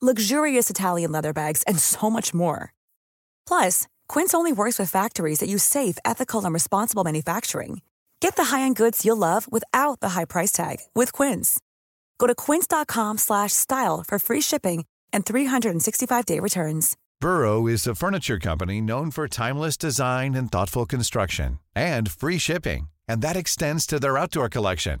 luxurious Italian leather bags, and so much more. Plus, Quince only works with factories that use safe, ethical, and responsible manufacturing. Get the high-end goods you'll love without the high price tag with Quince. Go to quince.com/style for free shipping and 365-day returns. Burrow is a furniture company known for timeless design and thoughtful construction and free shipping, and that extends to their outdoor collection.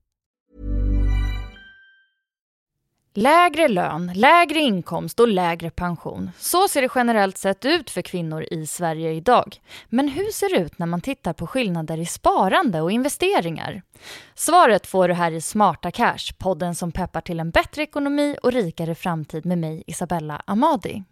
Lägre lön, lägre inkomst och lägre pension. Så ser det generellt sett ut för kvinnor i Sverige idag. Men hur ser det ut när man tittar på skillnader i sparande och investeringar? Svaret får du här i Smarta Cash, podden som peppar till en bättre ekonomi och rikare framtid med mig, Isabella Amadi.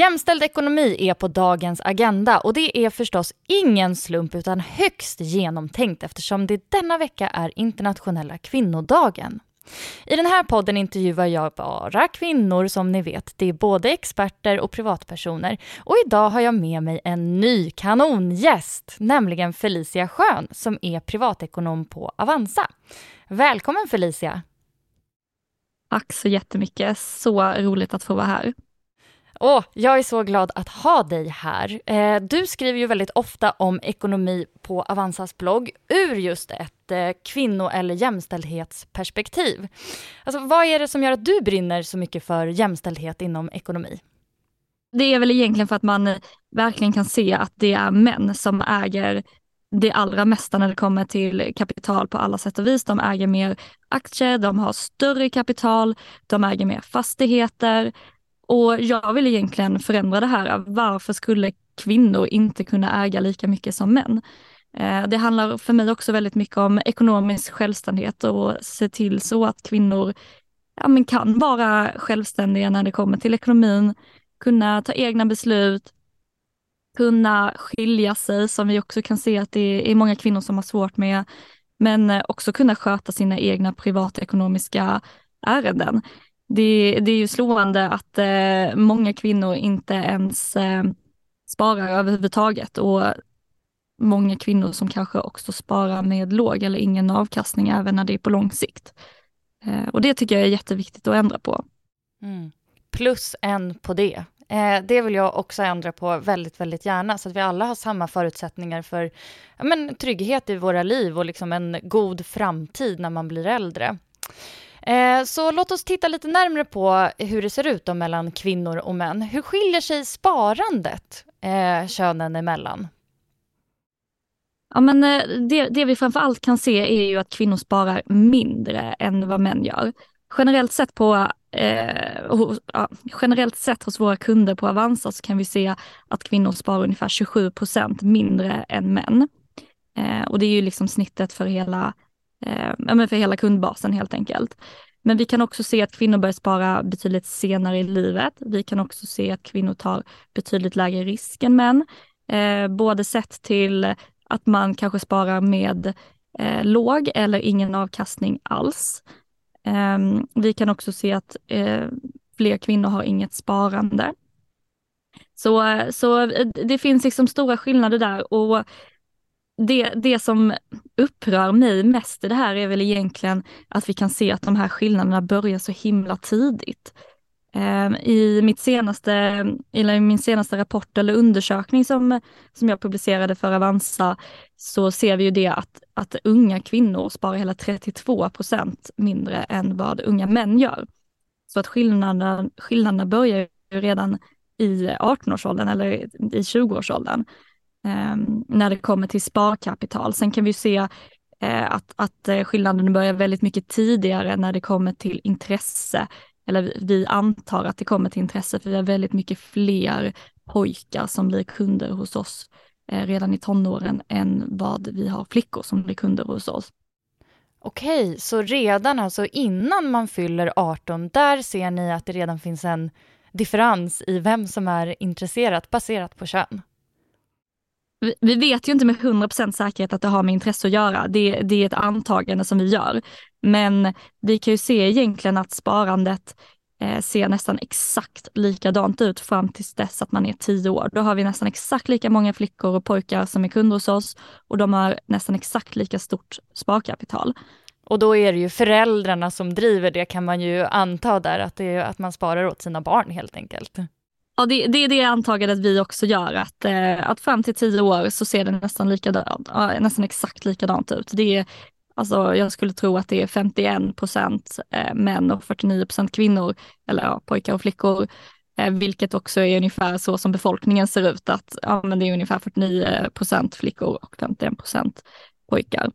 Jämställd ekonomi är på dagens agenda och det är förstås ingen slump utan högst genomtänkt eftersom det denna vecka är internationella kvinnodagen. I den här podden intervjuar jag bara kvinnor som ni vet. Det är både experter och privatpersoner. Och idag har jag med mig en ny kanongäst, nämligen Felicia Schön som är privatekonom på Avanza. Välkommen Felicia! Tack så jättemycket, så roligt att få vara här. Åh, jag är så glad att ha dig här. Eh, du skriver ju väldigt ofta om ekonomi på Avanzas blogg ur just ett eh, kvinno eller jämställdhetsperspektiv. Alltså, vad är det som gör att du brinner så mycket för jämställdhet inom ekonomi? Det är väl egentligen för att man eh, verkligen kan se att det är män som äger det allra mesta när det kommer till kapital på alla sätt och vis. De äger mer aktier, de har större kapital, de äger mer fastigheter, och jag vill egentligen förändra det här. Varför skulle kvinnor inte kunna äga lika mycket som män? Eh, det handlar för mig också väldigt mycket om ekonomisk självständighet och se till så att kvinnor ja, men kan vara självständiga när det kommer till ekonomin, kunna ta egna beslut, kunna skilja sig som vi också kan se att det är många kvinnor som har svårt med, men också kunna sköta sina egna privatekonomiska ärenden det, det är ju slående att eh, många kvinnor inte ens eh, sparar överhuvudtaget och många kvinnor som kanske också sparar med låg eller ingen avkastning även när det är på lång sikt. Eh, och det tycker jag är jätteviktigt att ändra på. Mm. Plus en på det. Eh, det vill jag också ändra på väldigt, väldigt gärna, så att vi alla har samma förutsättningar för ja, men, trygghet i våra liv och liksom en god framtid när man blir äldre. Eh, så låt oss titta lite närmre på hur det ser ut då mellan kvinnor och män. Hur skiljer sig sparandet eh, könen emellan? Ja, men eh, det, det vi framför allt kan se är ju att kvinnor sparar mindre än vad män gör. Generellt sett, på, eh, hos, ja, generellt sett hos våra kunder på Avanza så kan vi se att kvinnor sparar ungefär 27 procent mindre än män. Eh, och det är ju liksom snittet för hela eh, för hela kundbasen helt enkelt. Men vi kan också se att kvinnor börjar spara betydligt senare i livet. Vi kan också se att kvinnor tar betydligt lägre risk än män. Eh, både sett till att man kanske sparar med eh, låg eller ingen avkastning alls. Eh, vi kan också se att eh, fler kvinnor har inget sparande. Så, eh, så eh, det finns liksom stora skillnader där och det, det som upprör mig mest i det här är väl egentligen att vi kan se att de här skillnaderna börjar så himla tidigt. Ehm, I mitt senaste, eller min senaste rapport eller undersökning som, som jag publicerade för Avanza så ser vi ju det att, att unga kvinnor sparar hela 32 procent mindre än vad unga män gör. Så att skillnaderna, skillnaderna börjar ju redan i 18-årsåldern eller i 20-årsåldern Ehm, när det kommer till sparkapital. Sen kan vi se eh, att, att eh, skillnaden börjar väldigt mycket tidigare när det kommer till intresse eller vi antar att det kommer till intresse för vi har väldigt mycket fler pojkar som blir kunder hos oss eh, redan i tonåren än vad vi har flickor som blir kunder hos oss. Okej, så redan alltså innan man fyller 18, där ser ni att det redan finns en differens i vem som är intresserad baserat på kön? Vi vet ju inte med 100% säkerhet att det har med intresse att göra. Det, det är ett antagande som vi gör. Men vi kan ju se egentligen att sparandet eh, ser nästan exakt likadant ut fram tills dess att man är tio år. Då har vi nästan exakt lika många flickor och pojkar som är kunder hos oss och de har nästan exakt lika stort sparkapital. Och då är det ju föräldrarna som driver det kan man ju anta där, att, det är, att man sparar åt sina barn helt enkelt. Ja, det, det är det antagandet vi också gör, att, eh, att fram till tio år så ser det nästan, likadant, nästan exakt likadant ut. Det är, alltså, jag skulle tro att det är 51 procent eh, män och 49 procent kvinnor, eller ja, pojkar och flickor, eh, vilket också är ungefär så som befolkningen ser ut, att ja, men det är ungefär 49 procent flickor och 51 procent pojkar.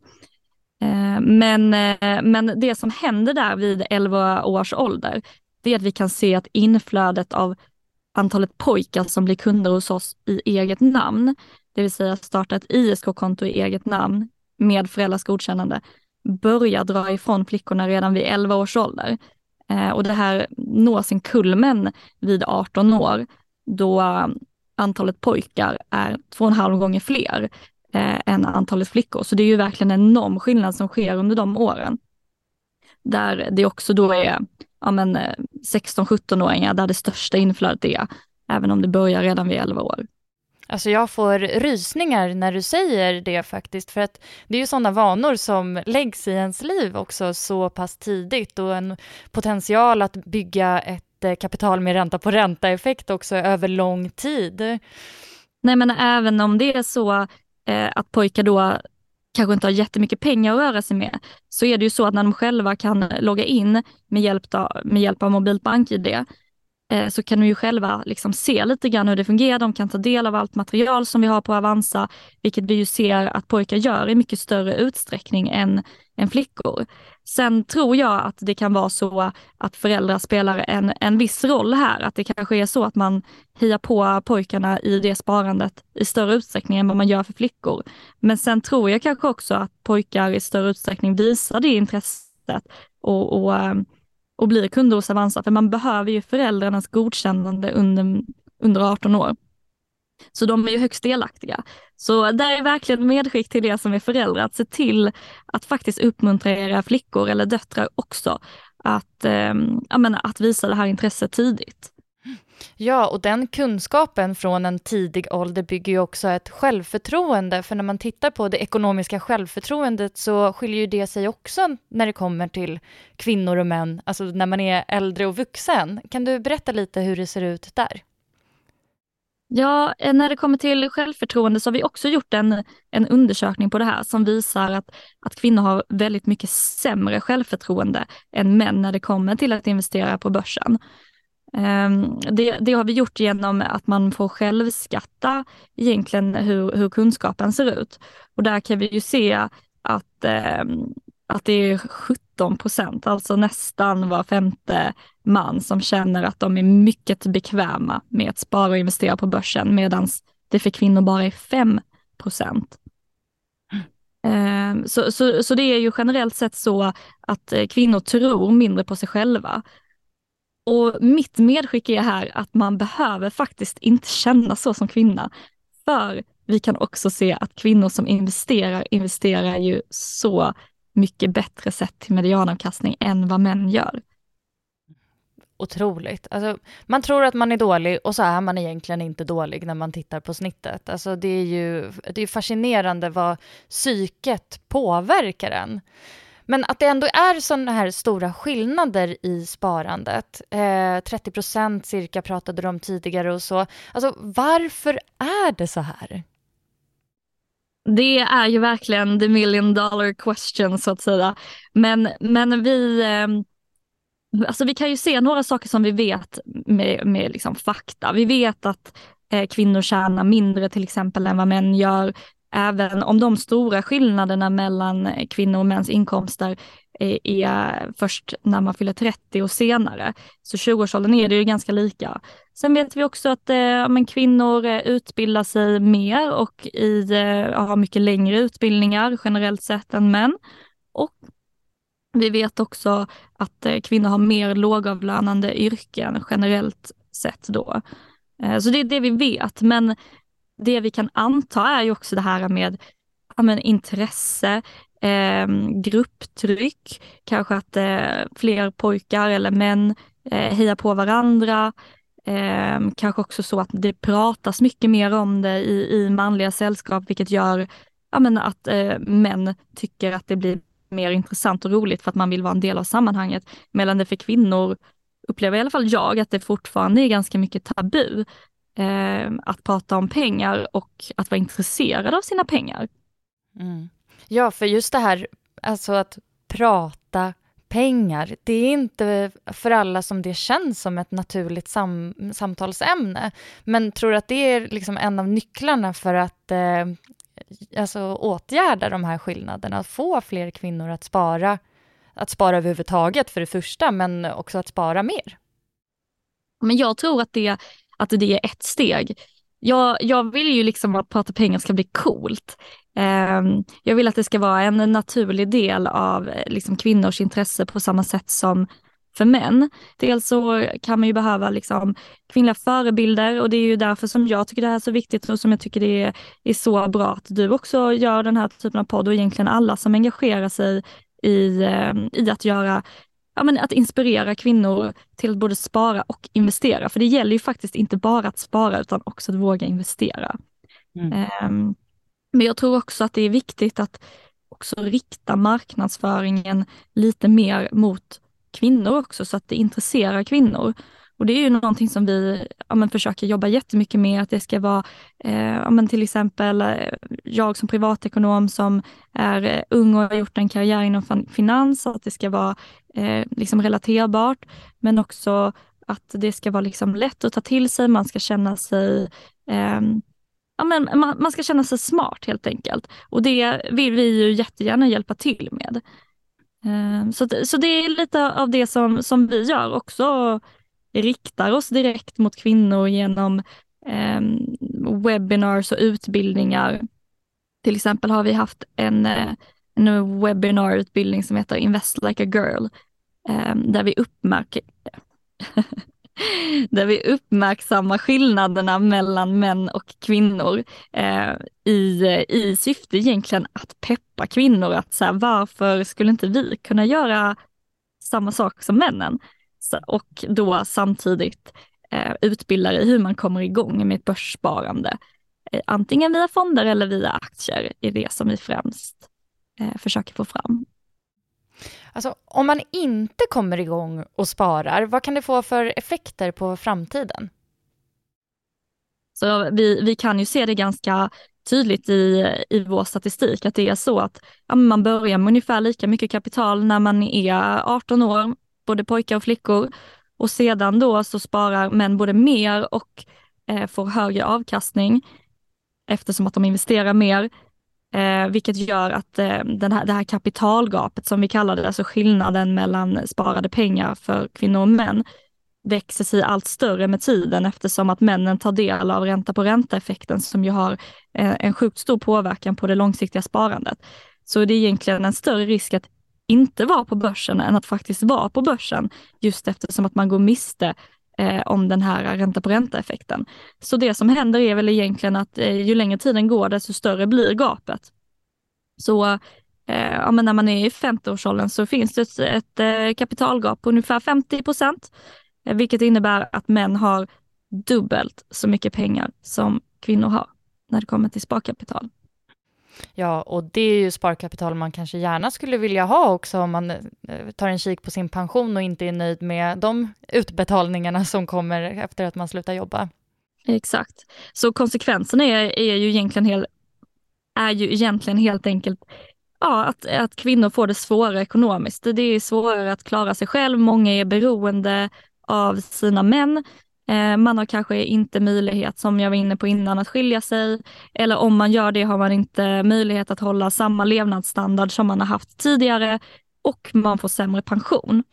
Eh, men, eh, men det som händer där vid 11 års ålder, det är att vi kan se att inflödet av antalet pojkar som blir kunder hos oss i eget namn, det vill säga starta ett ISK-konto i eget namn med föräldrars godkännande, börjar dra ifrån flickorna redan vid 11 års ålder. Eh, och det här når sin kulmen vid 18 år då um, antalet pojkar är två och en halv gånger fler eh, än antalet flickor. Så det är ju verkligen en enorm skillnad som sker under de åren. Där det också då är ja, 16-17-åringar där det största inflödet är, även om det börjar redan vid 11 år. Alltså jag får rysningar när du säger det faktiskt, för att det är ju sådana vanor som läggs i ens liv också så pass tidigt och en potential att bygga ett eh, kapital med ränta på ränta-effekt också över lång tid. Nej men även om det är så eh, att pojkar då kanske inte har jättemycket pengar att röra sig med, så är det ju så att när de själva kan logga in med hjälp av, med hjälp av mobilt bank-id, eh, så kan de ju själva liksom se lite grann hur det fungerar. De kan ta del av allt material som vi har på Avanza, vilket vi ju ser att pojkar gör i mycket större utsträckning än, än flickor. Sen tror jag att det kan vara så att föräldrar spelar en, en viss roll här, att det kanske är så att man hejar på pojkarna i det sparandet i större utsträckning än vad man gör för flickor. Men sen tror jag kanske också att pojkar i större utsträckning visar det intresset och, och, ehm, och blir kunder hos Avanza, för man behöver ju föräldrarnas godkännande under, under 18 år. Så de är ju högst delaktiga. Så där är verkligen medskick till er som är föräldrar att se till att faktiskt uppmuntra era flickor eller döttrar också att, eh, menar, att visa det här intresset tidigt. Ja, och den kunskapen från en tidig ålder bygger ju också ett självförtroende. För när man tittar på det ekonomiska självförtroendet så skiljer det sig också när det kommer till kvinnor och män, alltså när man är äldre och vuxen. Kan du berätta lite hur det ser ut där? Ja, eh, när det kommer till självförtroende så har vi också gjort en, en undersökning på det här som visar att, att kvinnor har väldigt mycket sämre självförtroende än män när det kommer till att investera på börsen. Ehm, det, det, har vi gjort genom att man får självskatta egentligen hur, hur kunskapen ser ut. Och där kan vi ju se att ehm, att det är 17 procent, alltså nästan var femte man som känner att de är mycket bekväma med att spara och investera på börsen medan det för kvinnor bara är 5 procent. Mm. Så, så, så det är ju generellt sett så att eh, kvinnor tror mindre på sig själva. Och mitt medskick är här att man behöver faktiskt inte känna så som kvinna. För vi kan också se att kvinnor som investerar, investerar ju så mycket bättre sett till medianavkastning än vad män gör. otroligt. Alltså, man tror att man är dålig och så är man egentligen inte dålig när man tittar på snittet. Alltså, det är ju det är fascinerande vad psyket påverkar en. Men att det ändå är sådana här stora skillnader i sparandet. Eh, 30 procent cirka pratade de om tidigare och så. Alltså varför är det så här? Det är ju verkligen the million dollar question så att säga. Men, men vi, eh, alltså vi kan ju se några saker som vi vet med, med liksom fakta. Vi vet att eh, kvinnor tjänar mindre till exempel än vad män gör även om de stora skillnaderna mellan kvinnor och mäns inkomster eh, är först när man fyller 30 och senare. Så 20-årsåldern är det ju ganska lika. Sen vet vi också att eh, men kvinnor eh, utbildar sig mer och i, eh, har mycket längre utbildningar generellt sett än män. Och vi vet också att eh, kvinnor har mer lågavlönande yrken generellt sett då. Eh, så det är det vi vet, men det vi kan anta är ju också det här med ja, men, intresse, eh, grupptryck, kanske att eh, fler pojkar eller män eh, hejar på varandra. Eh, kanske också så att det pratas mycket mer om det i, i manliga sällskap, vilket gör ja, men, att eh, män tycker att det blir mer intressant och roligt för att man vill vara en del av sammanhanget. Medan det för kvinnor upplever i alla fall jag att det fortfarande är ganska mycket tabu eh, att prata om pengar och att vara intresserad av sina pengar. Mm. Ja, för just det här, alltså att prata pengar, det är inte för alla som det känns som ett naturligt sam samtalsämne. Men tror du att det är liksom en av nycklarna för att eh, alltså åtgärda de här skillnaderna, att få fler kvinnor att spara, att spara överhuvudtaget för det första, men också att spara mer? Men jag tror att det att det är ett steg. Jag, jag vill ju liksom att prata pengar ska bli coolt. Ehm, jag vill att det ska vara en naturlig del av eh, liksom, kvinnors intresse på samma sätt som för män. Dels så kan man ju behöva liksom kvinnliga förebilder och det är ju därför som jag tycker det här är så viktigt och som jag tycker det är, är så bra att du också gör den här typen av podd och egentligen alla som engagerar sig i, ehm, i att göra ja, men att inspirera kvinnor till att både spara och investera. För det gäller ju faktiskt inte bara att spara utan också att våga investera. Mm. Um, men jag tror också att det är viktigt att också rikta marknadsföringen lite mer mot kvinnor också så att det intresserar kvinnor. Och det är ju någonting som vi ja, men, försöker jobba jättemycket med, att det ska vara eh, ja, men, till exempel eh, jag som privatekonom som är eh, ung och har gjort en karriär inom finans, att det ska vara eh, liksom relaterbart, men också att det ska vara liksom lätt att ta till sig, man ska känna sig eh, ja, men man, man, ska känna sig smart helt enkelt. Och det vill vi ju jättegärna hjälpa till med. Eh, så, så det är lite av det som, som vi gör också riktar oss direkt mot kvinnor genom eh, webinars och utbildningar. Till exempel har vi haft en, eh, en webinarutbildning som heter Invest like a girl, eh, där vi där vi uppmärksammar skillnaderna mellan män och kvinnor eh, i, i syfte egentligen att peppa kvinnor att så här, varför skulle inte vi kunna göra samma sak som männen? Och då samtidigt eh, utbildar i hur man kommer igång med ett börssparande. Eh, antingen via fonder eller via aktier är det som vi främst eh, försöker få fram. Alltså, om man inte kommer igång och sparar, vad kan det få för effekter på framtiden? Så vi, vi kan ju se det ganska tydligt i, i vår statistik att det är så att ja, man börjar med ungefär lika mycket kapital när man är 18 år både pojkar och flickor. Och sedan då så sparar män både mer och eh, får högre avkastning eftersom att de investerar mer. Eh, vilket gör att eh, den här, det här kapitalgapet som vi kallar det, alltså skillnaden mellan sparade pengar för kvinnor och män, växer sig allt större med tiden eftersom att männen tar del av ränta på ränta-effekten som ju har eh, en sjukt stor påverkan på det långsiktiga sparandet. Så det är egentligen en större risk att inte vara på börsen än att faktiskt vara på börsen, just eftersom att man går miste eh, om den här ränta på ränta-effekten. Så det som händer är väl egentligen att eh, ju längre tiden går, desto större blir gapet. Så eh, ja, men när man är i 50-årsåldern så finns det ett, ett eh, kapitalgap på ungefär 50 procent. eh, vilket innebär att män har dubbelt så mycket pengar som kvinnor har när det kommer till sparkapital. Ja, och det är ju sparkapital man kanske gärna skulle vilja ha också om man eh, tar en kik på sin pension och inte är nöjd med de utbetalningarna som kommer efter att man slutar jobba. Exakt. Så konsekvenserna är, är, ju, egentligen hel, är ju egentligen helt enkelt ja, att, att kvinnor får det svårare ekonomiskt. Det är svårare att klara sig själv, många är beroende av sina män. Eh, man har kanske inte möjlighet, som jag var inne på innan, att skilja sig. Eller om man gör det har man inte möjlighet att hålla samma levnadsstandard som man har haft tidigare och man får sämre pension.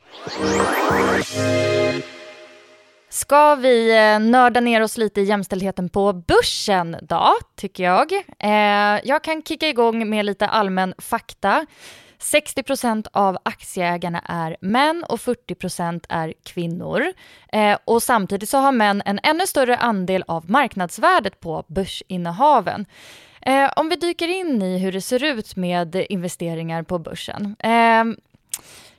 Ska vi eh, nörda ner oss lite i jämställdheten på börsen då, tycker jag. Eh, jag kan kicka igång med lite allmän fakta. 60 av aktieägarna är män och 40% är kvinnor. Eh, och samtidigt så har män en ännu större andel av marknadsvärdet på börsinnehaven. Eh, om vi dyker in i hur det ser ut med investeringar på börsen. Eh,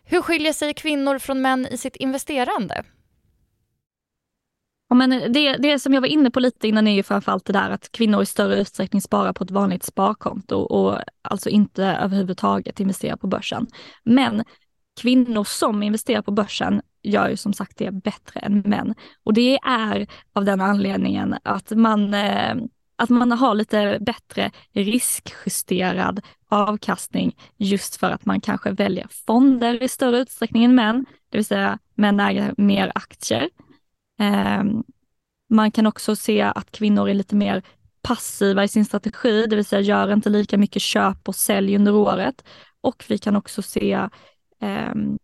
hur skiljer sig kvinnor från män i sitt investerande? Men det, det som jag var inne på lite innan är ju framförallt det där att kvinnor i större utsträckning sparar på ett vanligt sparkonto och alltså inte överhuvudtaget investerar på börsen. Men kvinnor som investerar på börsen gör ju som sagt det bättre än män. Och det är av den anledningen att man, eh, att man har lite bättre riskjusterad avkastning just för att man kanske väljer fonder i större utsträckning än män, det vill säga män äger mer aktier Ehm, man kan också se att kvinnor är lite mer passiva i sin strategi, det vill säga gör inte lika mycket köp och sälj under året. Och vi kan också se ehm,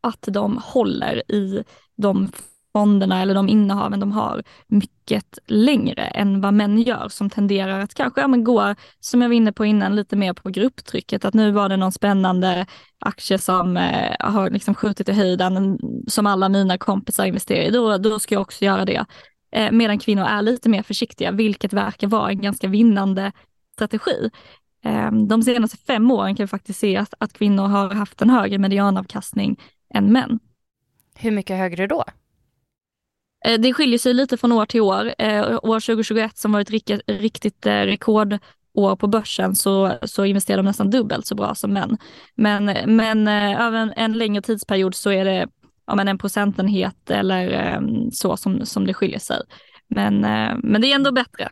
att de håller i de fonderna eller de innehaven de har mycket längre än vad män gör som tenderar att kanske ja, men gå, som jag var inne på innan, lite mer på grupptrycket. Att nu var det någon spännande aktie som eh, har liksom skjutit i höjden som alla mina kompisar investerar i. Då, då ska jag också göra det. Eh, medan kvinnor är lite mer försiktiga, vilket verkar vara en ganska vinnande strategi. Eh, de senaste fem åren kan vi faktiskt se att, att kvinnor har haft en högre medianavkastning än män. Hur mycket högre då? Eh, det skiljer sig lite från år till år. Eh, år 2021 som var ett riktigt, eh, rekordår på börsen så, så investerade de nästan dubbelt så bra som män. Men, men över en, en längre tidsperiod så är det ja, men en procentenhet eller ehm, så som, som det skiljer sig. Men, men det är ändå bättre.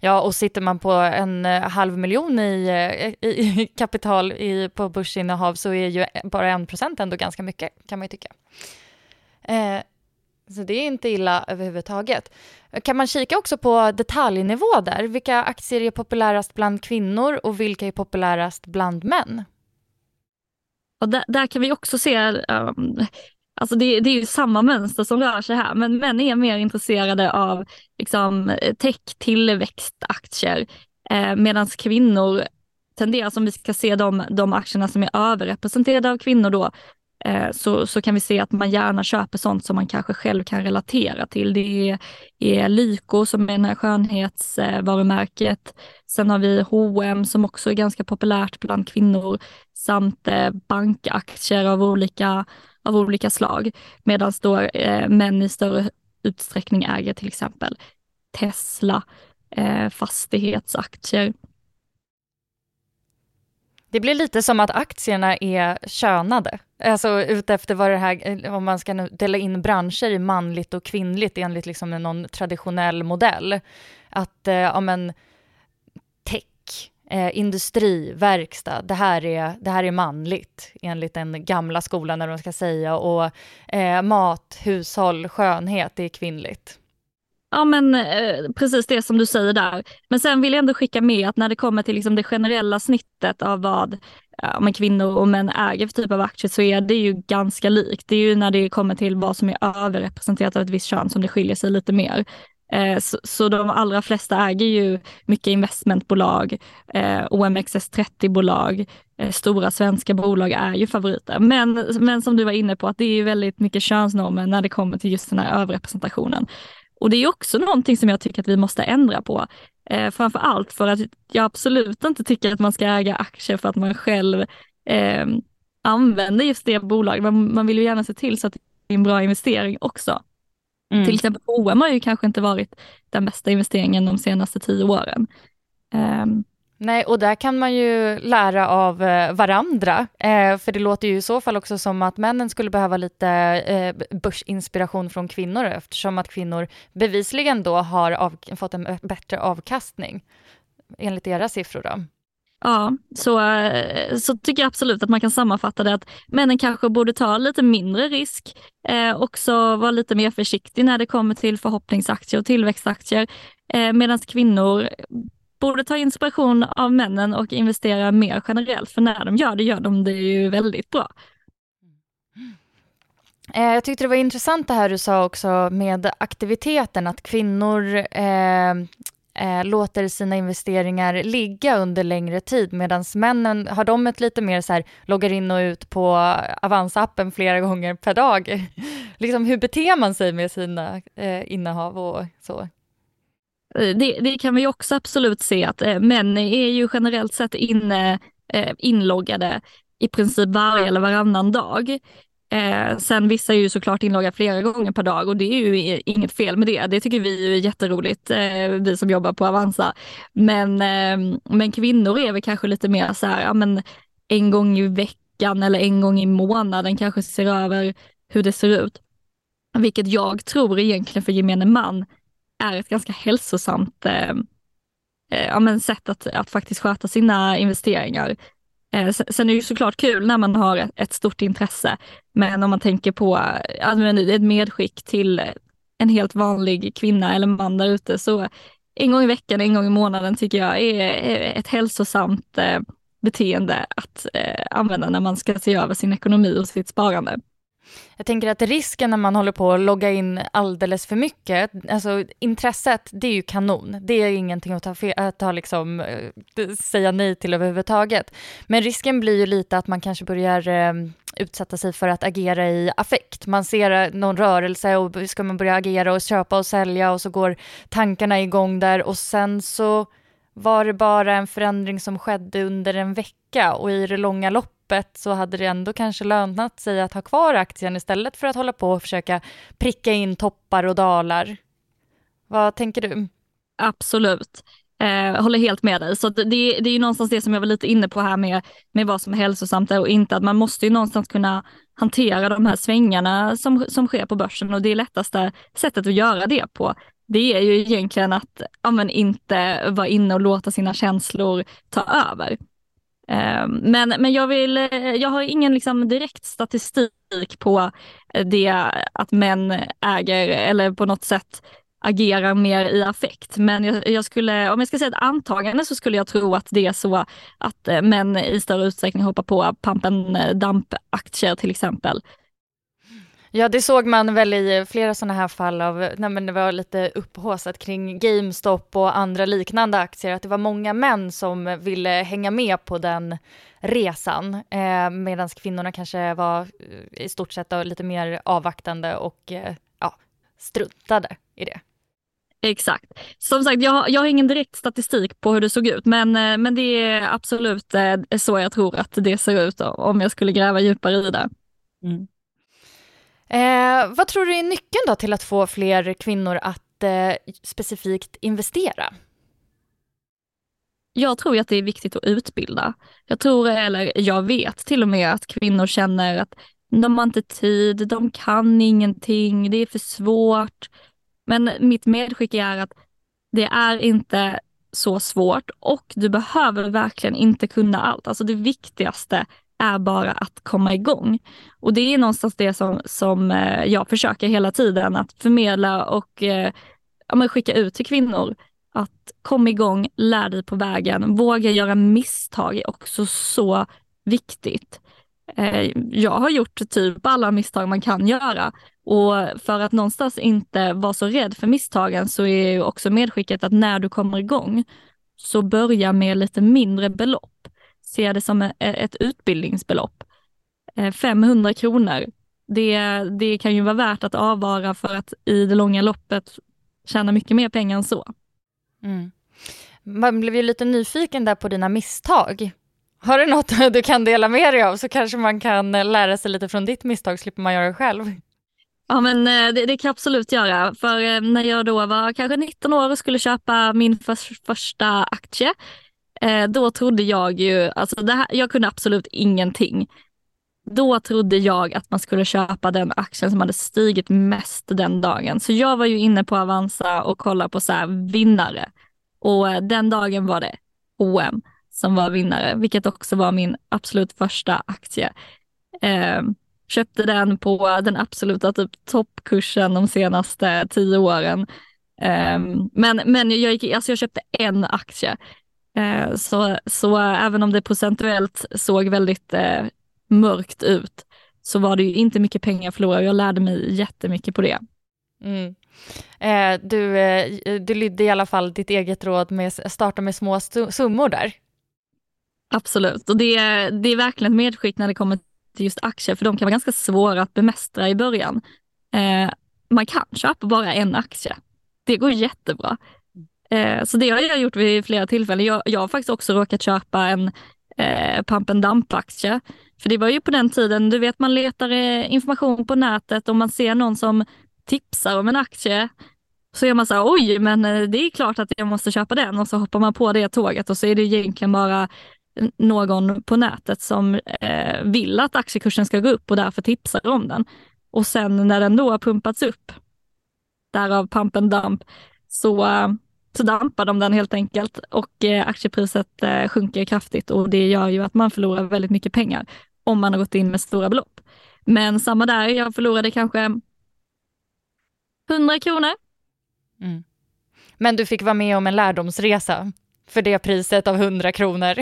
Ja, och sitter man på en halv miljon i, i kapital i, på börsinnehav så är ju bara en procent ändå ganska mycket, kan man ju tycka. Eh, så det är inte illa överhuvudtaget. Kan man kika också på detaljnivå där? Vilka aktier är populärast bland kvinnor och vilka är populärast bland män? Och där, där kan vi också se, um, alltså det, det, är ju samma mönster som rör sig här, men män är mer intresserade av liksom, tech, tillväxtaktier, eh, medan kvinnor tenderar, som vi ska se de, de aktierna som är överrepresenterade av kvinnor då, Eh, så, så kan vi se att man gärna köper sånt som man kanske själv kan relatera till. Det är, är Lyko som är det här skönhetsvarumärket. Sen har vi H&M som också är ganska populärt bland kvinnor samt eh, bankaktier av olika, av olika slag. Medan då eh, män i större utsträckning äger till exempel Tesla, eh, fastighetsaktier det blir lite som att aktierna är könade. Alltså utefter vad det här, eh, om man ska dela in branscher i manligt och kvinnligt enligt liksom någon traditionell modell. Att, eh, ja men, tech, eh, industri, verkstad, det här, är, det här är manligt enligt den gamla skolan, när de ska säga, och eh, mat, hushåll, skönhet, det är kvinnligt. Ja men eh, precis det som du säger där. Men sen vill jag ändå skicka med att när det kommer till liksom det generella snittet av vad ja, kvinnor och män äger för typ av aktier så är det ju ganska likt. Det är ju när det kommer till vad som är överrepresenterat av ett visst kön som det skiljer sig lite mer. Eh, så, så, de allra flesta äger ju mycket investmentbolag, eh, OMXS30-bolag, eh, stora svenska bolag är ju favoriter. Men, men som du var inne på, att det är väldigt mycket könsnormer när det kommer till just den här överrepresentationen. Och det är också någonting som jag tycker att vi måste ändra på. Eh, framför allt för att jag absolut inte tycker att man ska äga aktier för att man själv eh, använder just det bolaget. Man, man, vill ju gärna se till så att en bra investering också. Mm. Till exempel H&M har ju kanske inte varit den bästa investeringen de senaste tio åren. Um, Nej, och där kan man ju lära av eh, varandra, eh, för det låter ju i så fall också som att männen skulle behöva lite eh, börsinspiration från kvinnor, eftersom att kvinnor bevisligen då har av, fått en bättre avkastning, enligt era siffror då. Ja, så, eh, så tycker jag absolut att man kan sammanfatta det att männen kanske borde ta lite mindre risk, eh, också vara lite mer försiktig när det kommer till förhoppningsaktier och tillväxtaktier, eh, medan kvinnor borde ta inspiration av männen och investera mer generellt, för när de gör det gör de det ju väldigt bra. Eh, jag tyckte det var intressant det här du sa också med aktiviteten, att kvinnor eh, eh, låter sina investeringar ligga under längre tid medan männen, har de ett lite mer så här, loggar in och ut på Avanza-appen flera gånger per dag? liksom, hur beter man sig med sina eh, innehav och så? Eh, det, det, kan vi också absolut se att eh, män är ju generellt sett inne, eh, inloggade i princip varje eller varannan dag. Eh, sen vissa är ju såklart inloggade flera gånger per dag och det är ju inget fel med det. Det tycker vi är jätteroligt, eh, vi som jobbar på Avanza. Men, eh, men kvinnor är väl kanske lite mer så här, ja men en gång i veckan eller en gång i månaden kanske ser över hur det ser ut. Vilket jag tror egentligen för gemene man är ett ganska hälsosamt eh, eh, ja, men sätt att, att faktiskt sköta sina investeringar. Eh, sen är det ju såklart kul när man har ett stort intresse, men om man tänker på ett medskick till en helt vanlig kvinna eller man där ute, så en gång i veckan, en gång i månaden tycker jag är ett hälsosamt eh, beteende att eh, använda när man ska se över sin ekonomi och sitt sparande. Jag tänker att risken när man håller på att logga in alldeles för mycket, alltså intresset, det är ju kanon. Det är ingenting att ta, att ta liksom, eh, säga nej till överhuvudtaget. Men risken blir ju lite att man kanske börjar eh, utsätta sig för att agera i affekt. Man ser eh, någon rörelse och ska man börja agera och köpa och sälja och så går tankarna igång där och sen så var det bara en förändring som skedde under en vecka och i det långa loppet loppet så hade det ändå kanske lönat sig att ha kvar aktien istället för att hålla på och försöka pricka in toppar och dalar. Vad tänker du? Absolut. Eh, håller helt med dig. Så det, det är ju någonstans det som jag var lite inne på här med, med vad som är hälsosamt och inte. Att man måste ju någonstans kunna hantera de här svängarna som, som sker på börsen och det lättaste sättet att göra det på det är ju egentligen att ja, men inte vara inne och låta sina känslor ta över. Ehm, men, men jag, vill, eh, jag har ingen liksom direkt statistik på eh, det att män äger eller på något sätt agerar mer i affekt. Men jag, jag, skulle, om jag ska säga ett antagande så skulle jag tro att det är så att eh, män i större utsträckning hoppar på pump and damp-aktier till exempel. Ja, det såg man väl i flera sådana här fall av, nej men det var lite upphåsat kring GameStop och andra liknande aktier, att det var många män som ville hänga med på den resan, eh, medan kvinnorna kanske var eh, i stort sett lite mer avvaktande och eh, ja, struntade i det. Exakt. Som sagt, jag, jag har ingen direkt statistik på hur det såg ut, men, eh, men det är absolut eh, så jag tror att det ser ut om jag skulle gräva djupare i det. Mm. Eh, vad tror du är nyckeln då till att få fler kvinnor att eh, specifikt investera? Jag tror att det är viktigt att utbilda. Jag tror, eller jag vet till och med att kvinnor känner att de har inte tid, de kan ingenting, det är för svårt. Men mitt medskick är att det är inte så svårt och du behöver verkligen inte kunna allt. Alltså det viktigaste är bara att komma igång. Och det är någonstans det som, som eh, jag försöker hela tiden att förmedla och eh, ja, skicka ut till kvinnor. Att kom igång, lär dig på vägen, våga göra misstag är också så viktigt. Eh, jag har gjort typ alla misstag man kan göra och för att någonstans inte vara så rädd för misstagen så är ju också medskicket att när du kommer igång så börja med lite mindre belopp ser det som ett utbildningsbelopp. 500 eh, kronor, det, det kan ju vara värt att avvara för att i det långa loppet tjäna mycket mer pengar än så. Mm. Man blev ju lite nyfiken där på dina misstag. Har du något du kan dela med dig av så kanske man kan lära sig lite från ditt misstag, slipper man göra det själv. Ja men det, det kan jag absolut göra. För när jag då var kanske 19 år och skulle köpa min för, första aktie, Eh, då trodde jag ju, alltså det här, jag kunde absolut ingenting. Då trodde jag att man skulle köpa den aktien som hade stigit mest den dagen. Så jag var ju inne på Avanza och kollade på så här vinnare. Och eh, den dagen var det OM som var vinnare, vilket också var min absolut första aktie. Eh, köpte den på den absoluta typ toppkursen de senaste tio åren. Eh, men men jag, gick, alltså jag köpte en aktie. Eh, så, så även om det procentuellt såg väldigt eh, mörkt ut så var det ju inte mycket pengar jag förlorade och jag lärde mig jättemycket på det. Mm. Eh, du, du lydde i alla fall ditt eget råd med att starta med små summor där. Absolut, och det, är, det är verkligen ett medskick när det kommer till just aktier, för de kan vara ganska svåra att bemästra i början. Eh, man kan köpa bara en aktie. Det går jättebra. Eh, så det har jag gjort vid flera tillfällen. Jag, jag har faktiskt också råkat köpa en eh, pump and dump-aktie. För det var ju på den tiden, du vet man letar eh, information på nätet och man ser någon som tipsar om en aktie. Så är man så här, oj, men eh, det är klart att jag måste köpa den och så hoppar man på det tåget och så är det egentligen bara någon på nätet som eh, vill att aktiekursen ska gå upp och därför tipsar om den. Och sen när den då har pumpats upp, därav pump and dump, så, eh, så dampar de den helt enkelt och eh, aktiepriset eh, sjunker kraftigt och det gör ju att man förlorar väldigt mycket pengar om man har gått in med stora belopp. Men samma där, jag förlorade kanske 100 kronor. Mm. Men du fick vara med om en lärdomsresa för det priset av 100 kronor.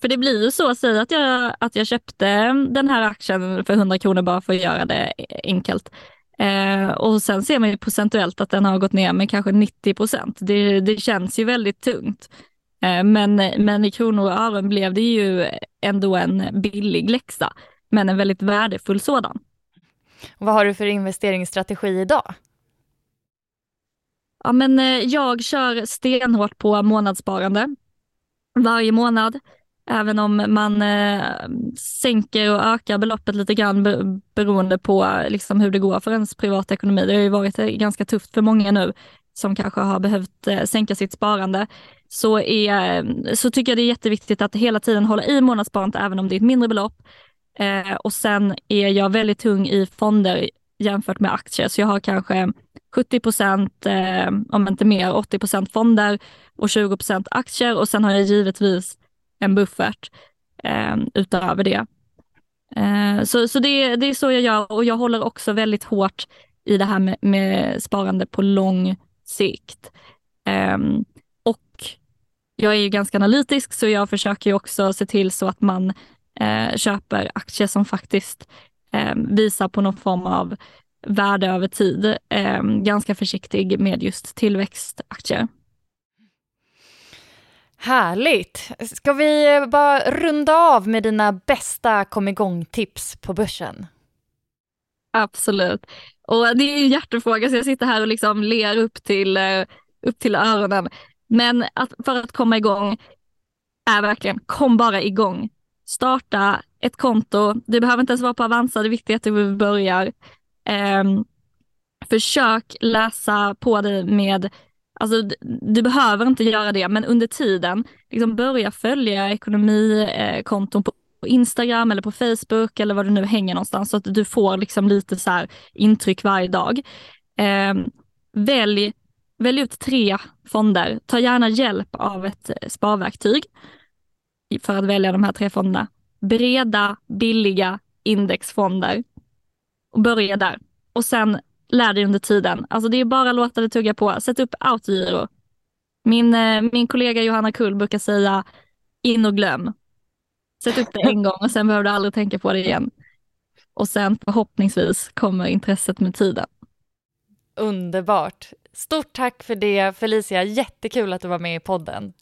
För det blir ju så, säg att jag, att jag köpte den här aktien för 100 kronor bara för att göra det enkelt. Eh, och sen ser man ju procentuellt att den har gått ner med kanske 90 procent. Det, det känns ju väldigt tungt. Eh, men, men i kronor och ören blev det ju ändå en billig läxa, men en väldigt värdefull sådan. Vad har du för investeringsstrategi idag? Ja, men eh, jag kör stenhårt på månadssparande varje månad. Även om man eh, sänker och ökar beloppet lite grann beroende på liksom, hur det går för ens privatekonomi. Det har ju varit eh, ganska tufft för många nu som kanske har behövt eh, sänka sitt sparande. Så, är, så tycker jag det är jätteviktigt att hela tiden hålla i månadssparandet även om det är ett mindre belopp. Eh, och sen är jag väldigt tung i fonder jämfört med aktier. Så jag har kanske 70 procent, eh, om inte mer, 80 procent fonder och 20 procent aktier och sen har jag givetvis en buffert eh, utöver det. Eh, så så det, det är så jag gör och jag håller också väldigt hårt i det här med, med sparande på lång sikt. Eh, och jag är ju ganska analytisk så jag försöker ju också se till så att man eh, köper aktier som faktiskt eh, visar på någon form av värde över tid. Eh, ganska försiktig med just tillväxtaktier. Härligt! Ska vi eh, bara runda av med dina bästa kom igång-tips på börsen? Absolut. Och det är en hjärtefråga så jag sitter här och liksom ler upp till, eh, upp till öronen. Men att, för att komma igång är verkligen, kom bara igång. Starta ett konto. Du behöver inte ens vara på Avanza, det viktiga är att du börjar. Um, försök läsa på dig med Alltså du behöver inte göra det, men under tiden, liksom börja följa ekonomikonton på Instagram eller på Facebook eller var du nu hänger någonstans så att du får liksom lite så här intryck varje dag. Eh, välj, välj ut tre fonder. Ta gärna hjälp av ett eh, sparverktyg för att välja de här tre fonderna. Breda, billiga indexfonder. Och börja där. Och sen lär dig under tiden. Alltså det är bara att låta det tugga på. Sätt upp autogiro. Min, eh, min kollega Johanna Kull brukar säga in och glöm. Sätt upp det en gång och sen behöver du aldrig tänka på det igen. Och sen förhoppningsvis kommer intresset med tiden. Underbart. Stort tack för det Felicia, jättekul att du var med i podden.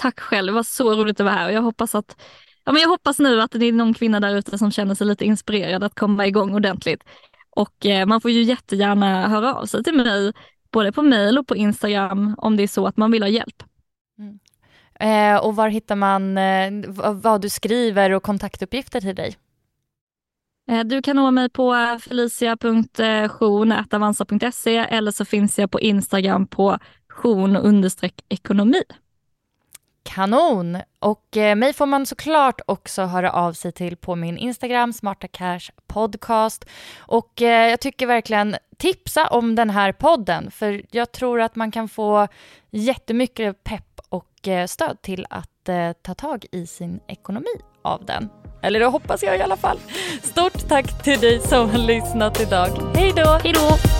Tack själv, det var så roligt att vara här och jag hoppas att Ja, men jag hoppas nu att det är någon kvinna där ute som känner sig lite inspirerad att komma igång ordentligt. Och eh, man får ju jättegärna höra av sig till mig, både på mail och på Instagram om det är så att man vill ha hjälp. Mm. Eh, och var hittar man eh, vad du skriver och kontaktuppgifter till dig? Eh, du kan nå mig på felicia.jon.avanza.se eller så finns jag på Instagram på jon ekonomi. Kanon! Och eh, mig får man såklart också höra av sig till på min Instagram, Smarta Cash Podcast. Och eh, jag tycker verkligen tipsa om den här podden, för jag tror att man kan få jättemycket pepp och eh, stöd till att eh, ta tag i sin ekonomi av den. Eller det hoppas jag i alla fall. Stort tack till dig som har lyssnat idag. Hej då! Hej då!